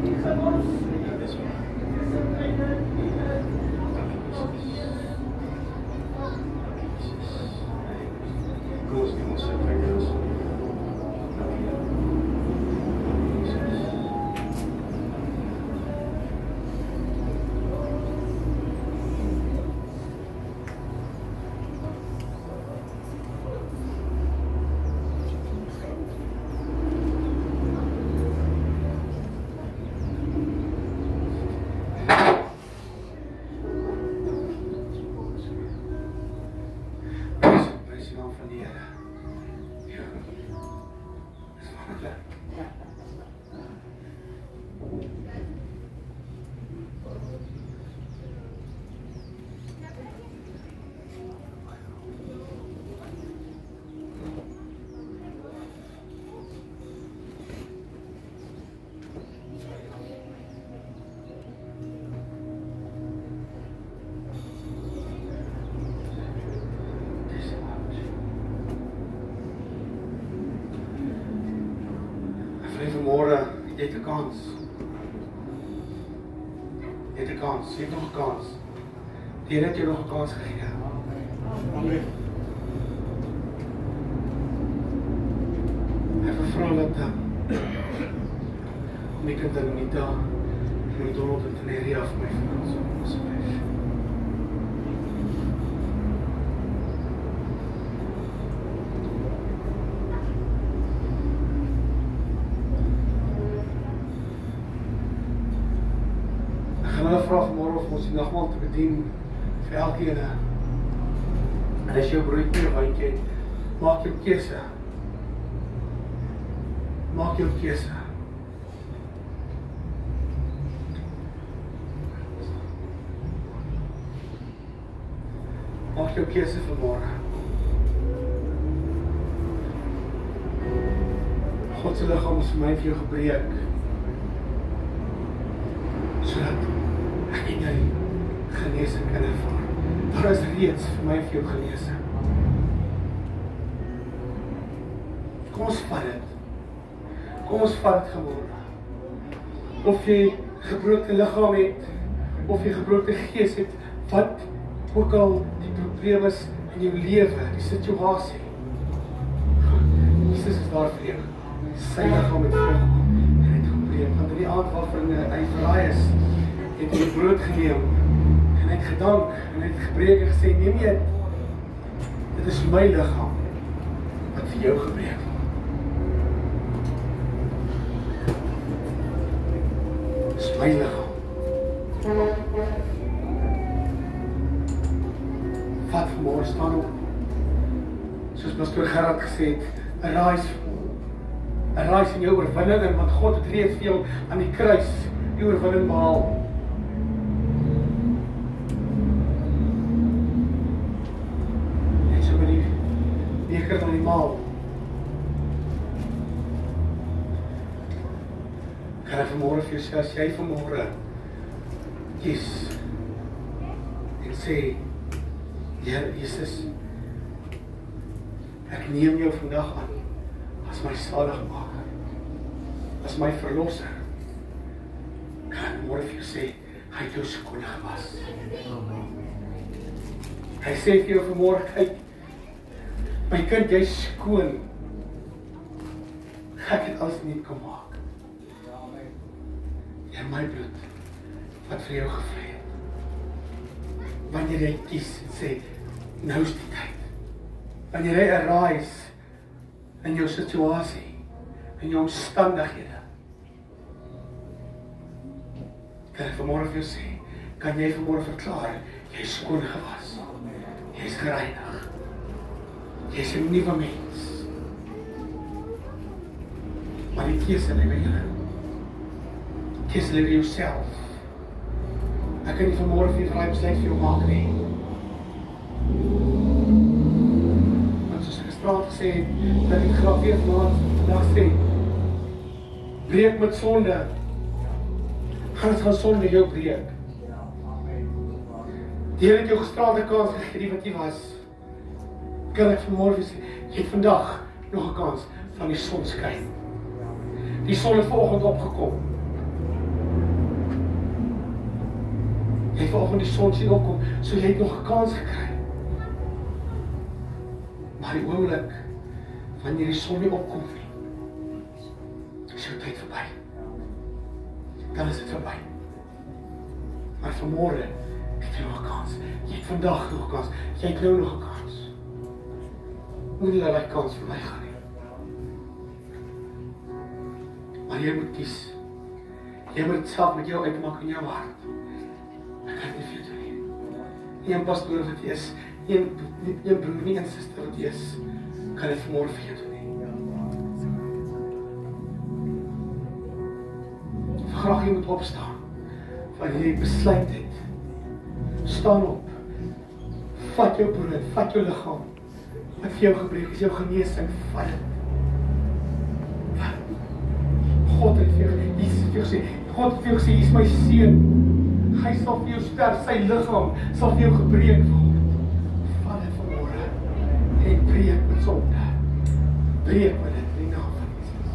Dis waar. Kom ons neem ons uitreik ons. Dankie Here. Jesus. Prys prys die naam van die Here. Ja. Dis wonderlik. Dis wonderlik. Ek vra vanmôre, kans. Jy het 'n kans, jy het nog 'n kans. Die Here het jou nog 'n kans gegee. Amen. Ek vra dat dan om ek kan dan nie daar moet doen op die area van my finansies asseblief. Ek gaan hulle vra môre of ons die nagmaal te bedien vir elkeen. En as jou broodjie of het, maak jou keuse. Maak jou keuse. Maak jou keuse vir môre. God se liggaam is vir my vir jou gebreek. Sodat ek en jy genesing kan ervaar. Daar is reeds vir my en vir jou genesing. Kom ons vat dit. Kom ons vat dit gemôre. Of jy gebroke liggaam het of jy gebroke gees het, wat ook al die probleem is in jou lewe, die situasie. Jesus is daar vir jou. Sy liggaam het gekom en het gebreek. Want in die aand waarvan hy verraai is, het hy brood geneem het gedank en het gebreek en gesê: "Neem dit. Dit is my liggaam wat vir jou gebreek word." Dis my liggaam. Vat môre staan op. Soos pastoor Gerard gesê het, arise. Arise in jou oorwinning en want God het reeds vir jou aan die kruis die oorwinning behaal. Net so met die beker van die maal. Kan ek vanmôre vir jou sê as jy vanmôre kies en sê Here Jesus ek neem jou vandag aan as my saligmaker as my verlosser kan ek môre vir jou sê hy het jou skoon gewas. Hy sê vir jou vanmôre kyk my kind jy's skoon. Ek het alles nie kom maak Ja my bloed wat vir jou gevry het. Wanneer jy kies en sê nou is die tyd. Wanneer jy arise in jou situasie, in jou omstandighede. Kan ek vanmôre vir jou sê, kan jy vanmôre verklaar jy is skoon gewas. Jy is gereinig. Jy is 'n nuwe mens. Maar die keuse lê by jou kies lewe jouself. Ek kan nie vanmôre vir jou besluit vir jou maak nie. Want soos ek gisterand gesê het, dat graag weer vanaand vandag sê, breek met sonde. Gaan gaan sonde jou breek. Die Here het jou gisterand 'n kans gegee wat jy was. Kan ek vanmôre sê, jy het vandag nog 'n kans van die son skyn. Die son het vanoggend opgekom. Jy het vanoggend die son sien opkom, so jy het nog 'n kans gekry. Maar die oomblik wanneer die son nie opkom nie, is jou tyd verby. Dan is dit verby. Maar vanmôre het jy nog 'n kans. Jy het vandag nog 'n kans. Jy het nou nog 'n kans. Moenie laat daai kans verby gaan nie. Maar jy moet kies. Jy moet self met jou uitmaak in jou hart. Een pastoor wat jy is, een een broer nie en suster wat jy is, kan dit vanmôre vir jou doen nie. Graag jy moet opstaan. Wanneer jy besluit het. Staan op. Vat jou brood, vat jou liggaam. Wat vir jou gebreek is jou genesing, vat dit. God het vir jou Jesus het vir jou gesê, God het vir jou gesê, "Hier is my seun. Hy sal vir jou sterf, sy liggaam sal vir jou gebreek word." Dit vanmôre. En breek met sonde. Breek met dit in die naam van Jesus.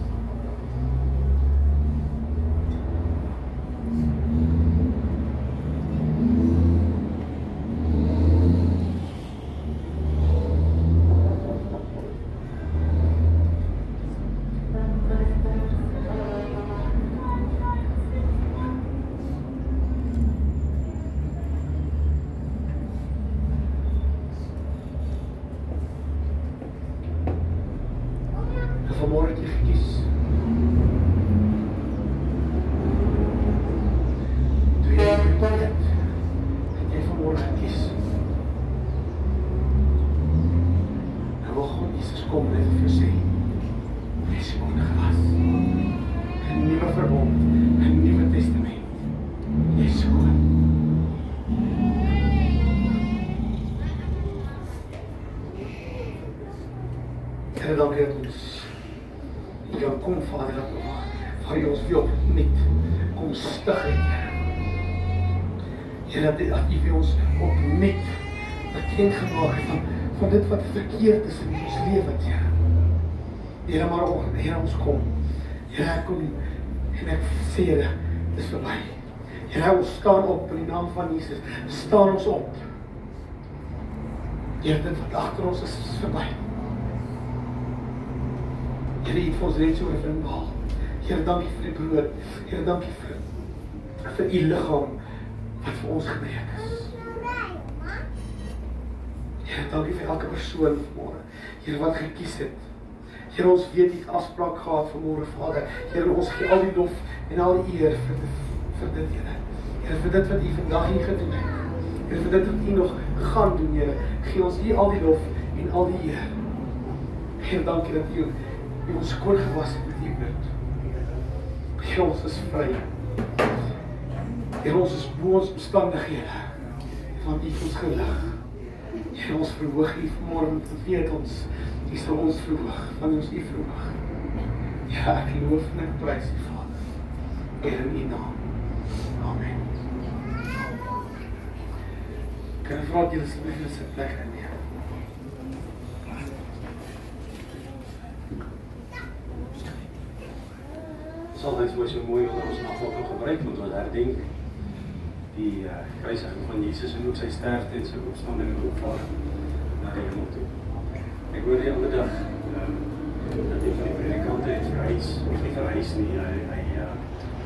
En vanmôre het jy gekies. Toe jy dit het, het jy vanmôre gekies. Nou wil God Jesus kom net vir sê, is skoon gewas. 'n Nuwe verbond, 'n nuwe testament. Is skoon. Here, dankie dat ons hier kan kom, Vader, dat waar jy ons weer opnuut kom stig het, Here. Here, dat dat U vir ons opnuut bekend gemaak het van van dit wat verkeerd is in ons lewe, Here. Here maar ons, Here ons kom. Here kom en ek sê dit is verby. Here ons staan op in die naam van Jesus. Staan ons op. Here dit wat agter ons is, is verby. Here het ons reeds oor vermaal. Here dankie vir die brood. Here dankie vir vir u liggaam wat vir ons gebreek is. Here, dankie vir elke persoon vanmôre. Here wat gekies het. Here, ons weet het afspraak gehad vanmôre, Vader. Here, ons gee al die lof en al die eer vir vir dit, Here. Here, vir dit wat u vandag hier gedoen het. Here, vir dit wat u nog gaan doen, Here. Gee ons hier al die lof en al die eer. Here, dankie dat u ons skoon gewas het met u bloed. Here, ons is vry. Here, ons is bo ons omstandighede. Want u ons gelig. Here ons verhoog U vanmôre te weet ons U sal ons verhoog, want ons U verhoog. Ja, ek loof en ek prys U Vader. In U naam. Amen. Kan ek vra dat julle asseblief net sit plek inneem? sal dit vir so mooi wat ons afval gebruik want ons herdenk die uh, kruisiging van Jesus en ook sy sterfte en sy opstanding en opvaring na die hemel toe. Ek hoor die ander dag um, dat die van die predikante het verhuis, of nie verhuis nie, hy, hy uh,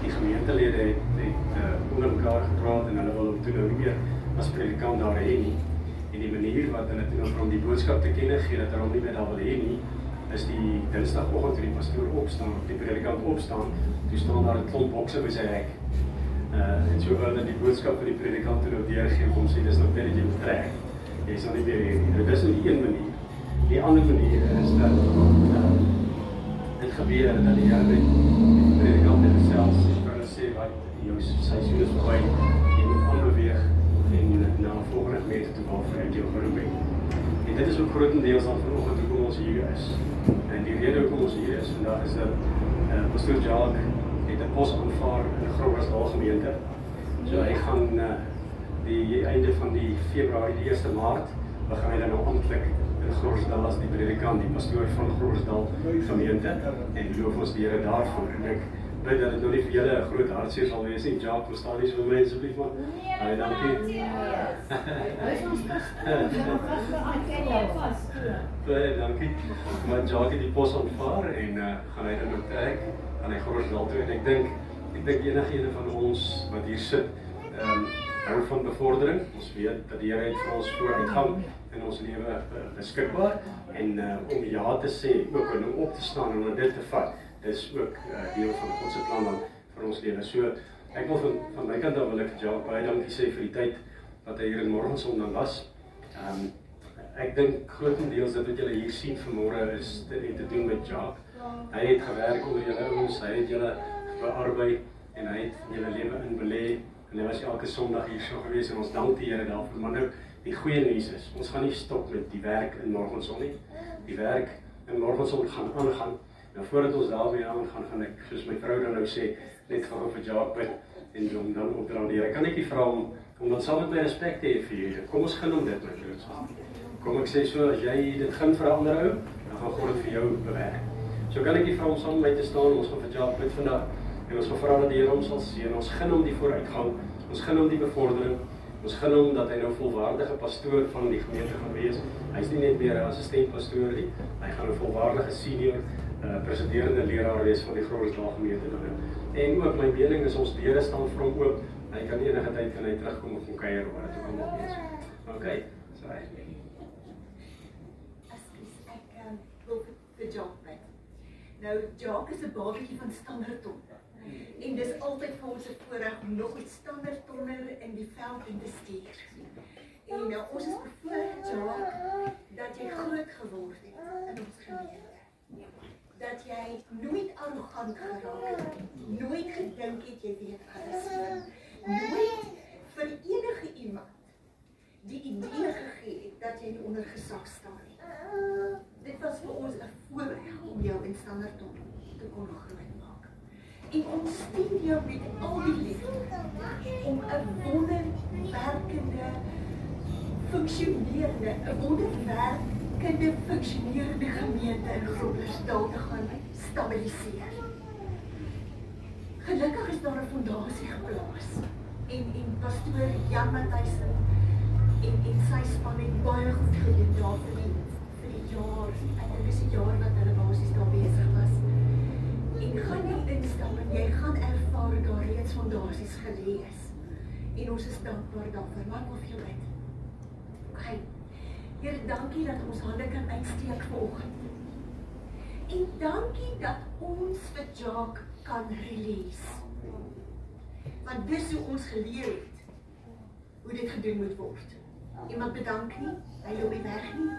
die gemeentelede het, het uh, onder mekaar gepraat en hulle wil hom toe nou weer as predikant daar heen nie. En die manier wat hulle toe nou van die boodskap te kenne gee dat hulle hom nie meer daar wil heen nie, is die dinsdagoggend toe die pastoor opstaan, die predikant opstaan, toe staan daar 'n klomp bokse by sy hek Uh, en so wil die boodskap van die predikant toe nou deurgee om sê dis nog baie jy moet trek. Jy sal nie weer hier nie. Dit is nie een manier. Die ander manier is dat uh, dit gebeur dat die Here met die predikant het vir hulle sê wat jou seisoen is verby. Jy moet aanbeweeg en na volgende gemeente toe gaan vir jou het. En dit is ook grootendeels dan vanoggend hoekom ons hier is. En die rede hoekom ons hier is vandag is dat uh, pastoor Jacques het 'n pos aanvaar in Groblersdal gemeente. So hy gaan uh, die einde van die Februarie die 1 Maart begin hy dan nou amptelik in Groblersdal as die predikant, die pastoor van Groblersdal gemeente en loof ons die Here daarvoor en ek bid dat dit nou nie vir julle 'n groot hartseer sal wees nie. Jacques, verstaan nie so my asseblief maar. Baie dankie. Hy is ons pastoor. Baie dankie. Maar Jacques het die pos aanvaar en uh, gaan hy dan nou trek aan hy Grosdal toe en ek dink ek dink enigiemand van ons wat hier sit, ehm um, hou van bevordering. Ons weet dat die Here het vir ons vooruitgang in ons lewe uh, beskikbaar en uh, om ja te sê, ook om op te staan en om dit te vat, dis ook uh, deel van God se plan dan vir ons lewe. So ek wil van van my kant af wil ek vir Jacques baie dankie sê vir die tyd wat hy hier in Morgenson dan was. Ehm um, ek dink grootendeels dit wat julle hier sien vanmôre is te, te doen met Jacques. Hy het gewerk onder julle ouens, hy het julle bearbei en hy het julle lewe in belê en hy was elke Sondag hier so gewees en ons dank die Here daarvoor. Maar nou die goeie nuus is, ons gaan nie stop met die werk in Morgenson nie. Die werk in Morgenson gaan aangaan. Nou voordat ons daarmee aangaan, gaan ek soos my vrou dan nou sê, net gou vir Jacques bid en hom dan opdra die Here. Kan ek u vra om om dan saam met my respek te hê vir julle. Kom ons gaan om dit my broers. Kom ek sê so as jy dit gaan vir 'n ander ou, dan gaan God dit vir jou bewerk. So kan ek u vra om saam met my te staan. Ons gaan vir Jacques bid vandag. En ons vra dat die Here hom sal seën. Ons gun hom die vooruitgang. Ons gun hom die bevordering. Ons gun hom dat hy nou volwaardige pastoor van die gemeente gaan wees. Hy's nie net meer 'n assistent pastoor nie. Hy gaan 'n volwaardige senior uh, presiderende leraar wees van die Grosdal gemeente dan. En ook my mening is ons deure staan vir hom oop. Hy kan enige tyd kan hy terugkom of kom kuier waar dit ook al is. Okay. So hy. Asseblief ek um, wil vir Jacques. Nou Jacques is 'n babatjie van Standerton. En dis altyd vir ons 'n voorreg om nog 'n Standertonner in die veld in te stuur. En nou ons is bevoorreg Jacques dat jy groot geword het in ons gemeente. Dat jy nooit arrogant geraak het. Nooit gedink het jy weet alles. Nooit vir enige iemand die idee gegee het dat jy nie onder gesag staan nie. Dit was vir ons 'n voorreg om jou in Standerton te kon grootmaak. En ons met al die liefde om 'n wonderwerkende funksionerende, 'n wonderwerkende funksionerende gemeente in Groblersdal te gaan stabiliseer. Gelukkig is daar 'n fondasie geplaas en en pastoor Jan Matthys en en sy span het baie goed gedoen daar vir die jaar. Ek dink dis die jaar wat hulle basies daar besig was. En gaan nie instap en jy gaan ervaar daar reeds fondasies gelê is. En ons is dankbaar daarvoor. Maak of jy weet. Okay. Here, dankie dat ons hande kan uitsteek vanoggend. En dankie dat ons vir Jacques kan release. Want dis hoe ons geleer het hoe dit gedoen moet word. Iemand bedank nie, hy loop nie weg nie.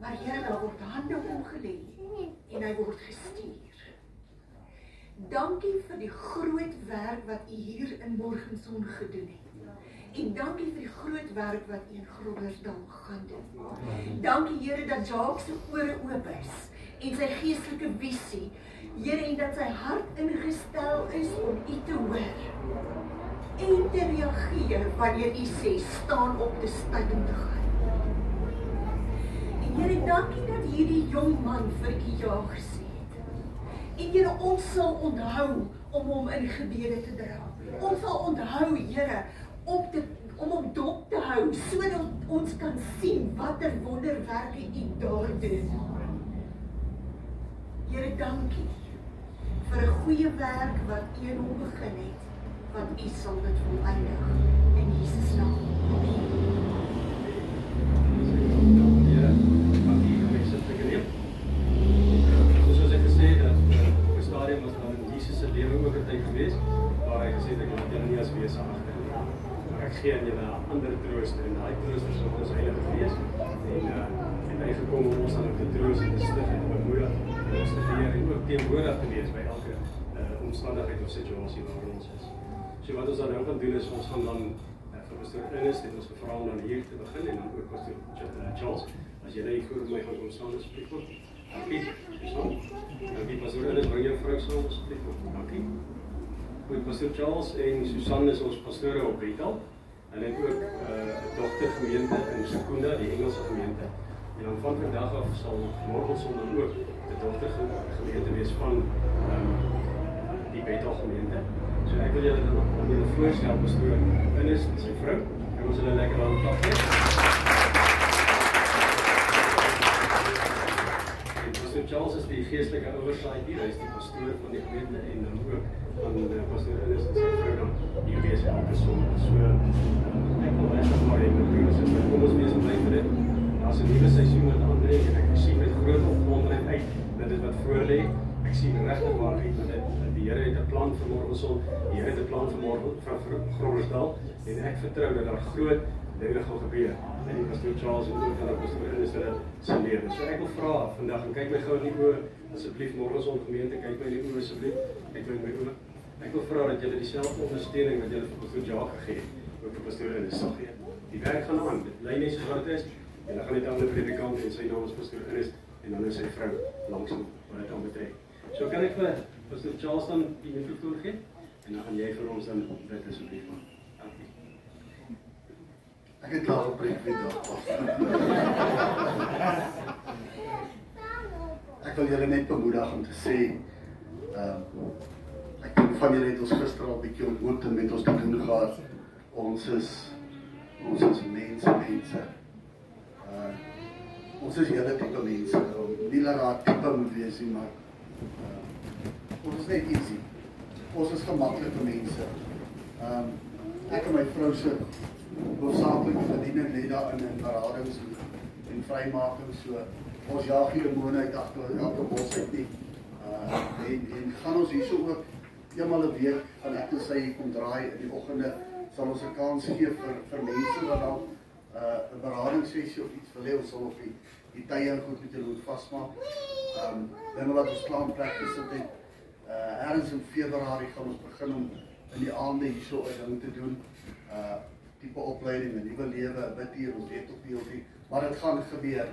Maar Here, daar word hande op hom gelê en hy word gestuur. Dankie vir die groot werk wat u hier in Morgenson gedoen het. En dankie vir die groot werk wat u in Groblersdal gaan doen. Dankie Here dat Jacques se ore oop is en sy geestelike visie. Here en dat sy hart ingestel is om u te hoor en te reageer wanneer u sê staan op te staan te gaan. En Here, dankie dat hierdie jong man vir u ja gesê het. En Here, ons sal onthou om hom in gebede te dra. Ons sal onthou, Here, om te om hom dop te hou sodat ons kan sien watter wonderwerke u daar doen. Here, dankie vir 'n goeie werk wat u in hom begin het want u sal dit volëindig in Jesus naam. Amen. Ja, dankie vir my sit geneem. Soos ek gesê het, op 'n stadium was daar in Jesus se lewe ook 'n tyd gewees waar ek laat julle nie as wese agter nie. Maar ek gee aan julle 'n ander trooster en daai trooster sou ons Heilige Gees en uh en hy gekom om ons aan te troos en te stig en te bemoedig en ons te leer en ook teenwoordig te wees by elke uh, omstandigheid of situasie waarin ons is. So wat ons dan nou gaan doen is ons gaan dan uh, vir pastoor Ernest het ons gevra om dan hier te begin en dan ook pastoor uh, Charles as jy net voor my gaan kom staan asseblief. Dankie. So. Dankie pastoor Ernest bring jou vrou saam asseblief. Dankie. Goed pastoor Charles en Susan is ons pastore op Bethel. Hulle het ook uh, 'n uh, dogter gemeente in Sekunda, die Engelse gemeente. En dan van vandag af sal môreson dan ook 'n dogter gemeente wees van um, die Bethel gemeente. So ek wil julle dan aan julle voorstel pastoor Ines en sy vrou. Ons hulle lekker aan klap gee? Pastoor Charles is die geestelike oversight hier. Hy is die pastoor van die gemeente en dan ook van uh, pastoor Ines en sy vrou dan hier wees elke Sondag. So ek wil regtig maar hê met broers en kom ons wees bly vir dit. Daar's 'n nuwe seisoen wat aanbreek en ek sien met groot opwondering uit dat dit wat voor lê. Ek sien regtig waar uit met dit die Here het 'n plan vir Morgenson. Die Here het 'n plan vir Morgen van Groblersdal en ek vertrou dat daar groot dinge gaan gebeur. En die pastoor Charles en ook hulle pastoor in is hulle se lewe. So ek wil vra vandag en kyk my gou in die oë asseblief Morgenson gemeente kyk my in die oë asseblief. Kyk my in my oë. Ek wil vra dat julle dieselfde ondersteuning wat julle vir pastoor Jacques gegee het, ook vir pastoor in sal gee. Die werk gaan aan. Dit lê net so wat dit is. En dan gaan dit aan die predikant en sy naam is pastoor Ernest en dan is sy vrou langs hom wat dit aan betref. So kan ek vir Pastor Charles dan die mikrofoon gee en dan gaan jy vir ons dan bid asseblief. Ek het klaar gepreek vir dag. Ek wil julle net bemoedig om te sê ehm um, ek dink van julle het ons gister al 'n bietjie ontmoet en met ons te doen gehad. Ons is ons is mense mense. Uh ons is hele tipe mense. Nie laat daar tipe moet wees nie, maar uh, ons is net easy. Ons is gemaklike mense. Ehm um, ek en my vrou se hoofsaaklike verdiening lê daar in in beradings en vrymaking so. Ons jaag hier moone uit agter elke bos uit nie. Uh en en gaan ons hierso ook eenmal 'n week van ek en sy kom draai in die oggende sal ons 'n kans gee vir vir mense wat dan uh 'n beradingssessie of iets wil hê ons sal op die die tye en goed met hulle vasmaak. Ehm um, dinge wat ons plan plek gesit het uh ergens in Februarie gaan ons begin om in die aande hierso 'n ding te doen. Uh tipe opleiding, 'n nuwe lewe, bid hier, ons weet op hierdie, maar dit gaan gebeur.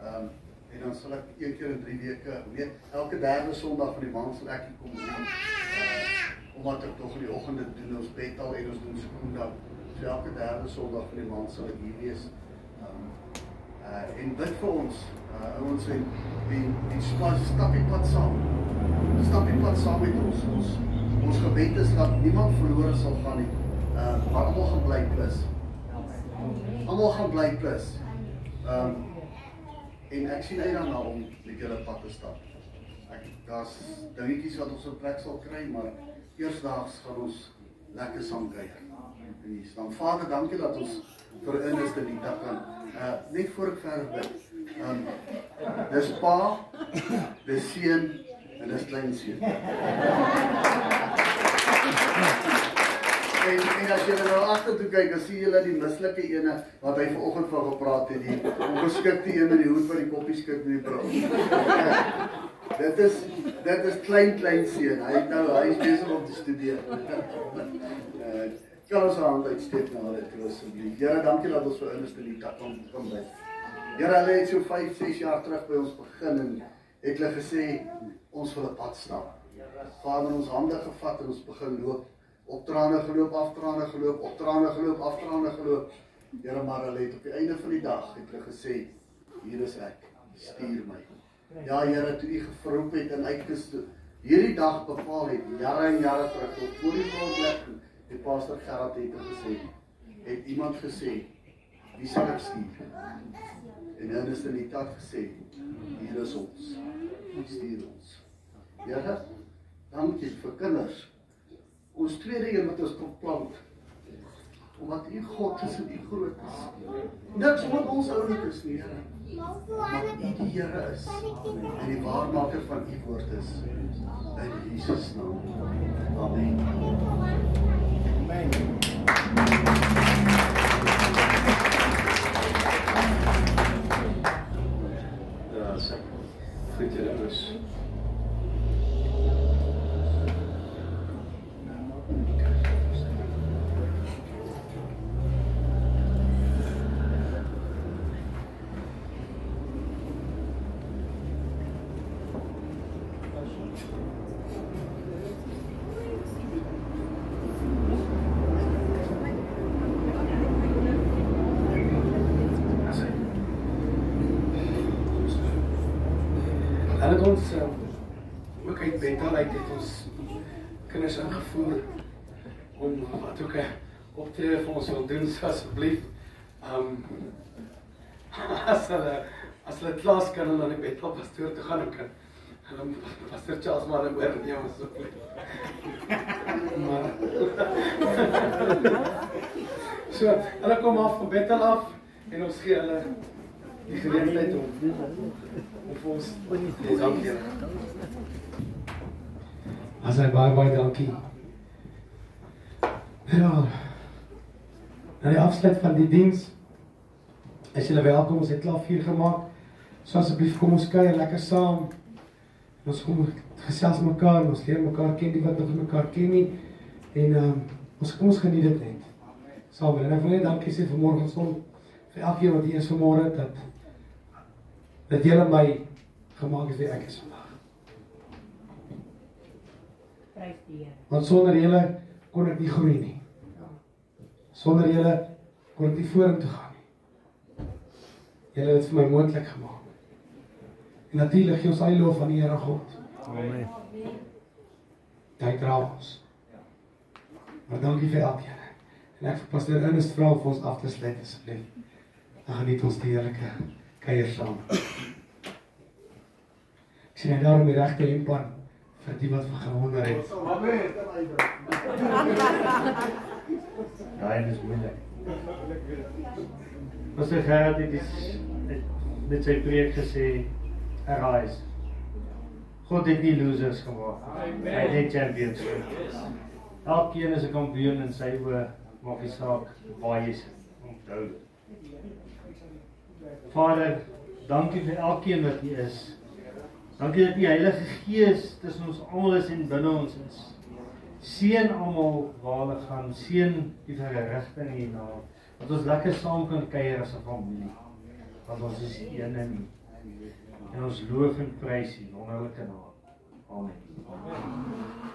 Ehm um, en dan sal ek een keer in 3 weke, weet, elke derde Sondag van die maand sal ek hier kom doen. Uh omdat ek tog in die oggende doen ons bedtal en ons doen skoondag. So elke derde Sondag van die maand sal ek hier wees. Um uh en bid vir ons. Uh ons en en en stap die pad saam. Stap die pad saam met ons. Ons ons gebed is dat niemand verlore sal gaan nie. Uh maar almal gaan bly plus. Almal gaan bly plus. Um en ek sien uit daarna om met julle pad te stap. Ek daar's dingetjies wat ons op plek sal kry, maar eersdaags gaan ons lekker saam kuier. En hier staan Vader, dankie dat ons vir Ernest die dag kan. Uh net voor ek verder bid. Um dis pa, dis seun en dis klein seun. En, en as jy nou agter toe kyk, dan sien jy dat die mislike ene wat hy vanoggend van gepraat het, die ongeskikte een met die hoed wat die koppies skik met die brood. dit is dit is klein klein seun. Hy het nou hy is besig om te studeer. kan ons aan uitsteek na hulle toe asseblief. Here, dankie dat ons vir Ernest die tak kon kom by. Here, hulle het so 5, 6 jaar terug by ons begin en het hulle gesê ons wil 'n pad stap. Vader, ons hande gevat en ons begin loop op trane geloop, af trane geloop, op trane geloop, af trane geloop. Here maar hulle het op die einde van die dag het hulle gesê, hier is ek, stuur my. Ja Here, toe U geroep het en uitges hierdie dag bepaal het, jare en jare terug tot voor die grondlegging, die pastor Gerard het gesê, het iemand gesê, wie sal ek stuur? En dan is in die tak gesê, hier is ons. Stuur ons. Here, dankie vir kinders Ons tweede een wat ons beplant. Omdat U God is en U groot is. Niks wat ons oulik is nie, Here. Maar U die Here is en die waarmaker van U woord is. In Jesus naam. Amen. Amen. Ja, sê. Goed julle is. optrede vir ons wil doen, so asseblief. Ehm um, as hulle as hulle klas kan hulle net met op pastoor toe gaan kan. Hulle Charles maar oor neem asseblief. maar So, hulle kom af van Bethel af en ons gee hulle die geleentheid om om ons te dankie. As hy baie baie dankie. Ja na die afsluit van die diens. As julle welkom, ons het klavier gemaak. So asseblief kom ons kuier lekker saam. Ons kom gesels mekaar, ons leer mekaar ken, die wat nog mekaar ken nie. En ehm um, ons kom ons geniet dit net. Saam. En ek wil net dankie sê vir môre son vir elkeen wat hier is vanmôre dat dat julle my gemaak het wie ek is vandag. Prys die Here. Want sonder julle kon ek nie groei nie. Sonder julle kon ek nie vorentoe gaan nie. Julle het vir my moontlik gemaak. En natuurlik gee ons al die lof aan die Here God. Amen. Dankie dra ons. Maar dankie vir elkeen. En ek vir pastoor Ernest vra vir ons af te sluit asseblief. Dan geniet ons die heerlike kuier saam. Ek sien daar om die regte impan vir die wat gewonder het. Amen. Daai is moeilik. Ons het gehad dit is met sy preek gesê arise. God het nie losers gemaak nie. Hy het champions gemaak. Elkeen is 'n kampioen in sy oë, maak nie saak waar jy is. Onthou. Vader, dankie vir elkeen wat hier is. Dankie dat die Heilige Gees tussen ons almal is en binne ons is. Seën almal waar hulle gaan. Seën die verrigting hierna. Dat ons lekker saam kan kuier as 'n familie. Want ons is een en en ons loof en prys U wonderlike naam. Amen. Amen.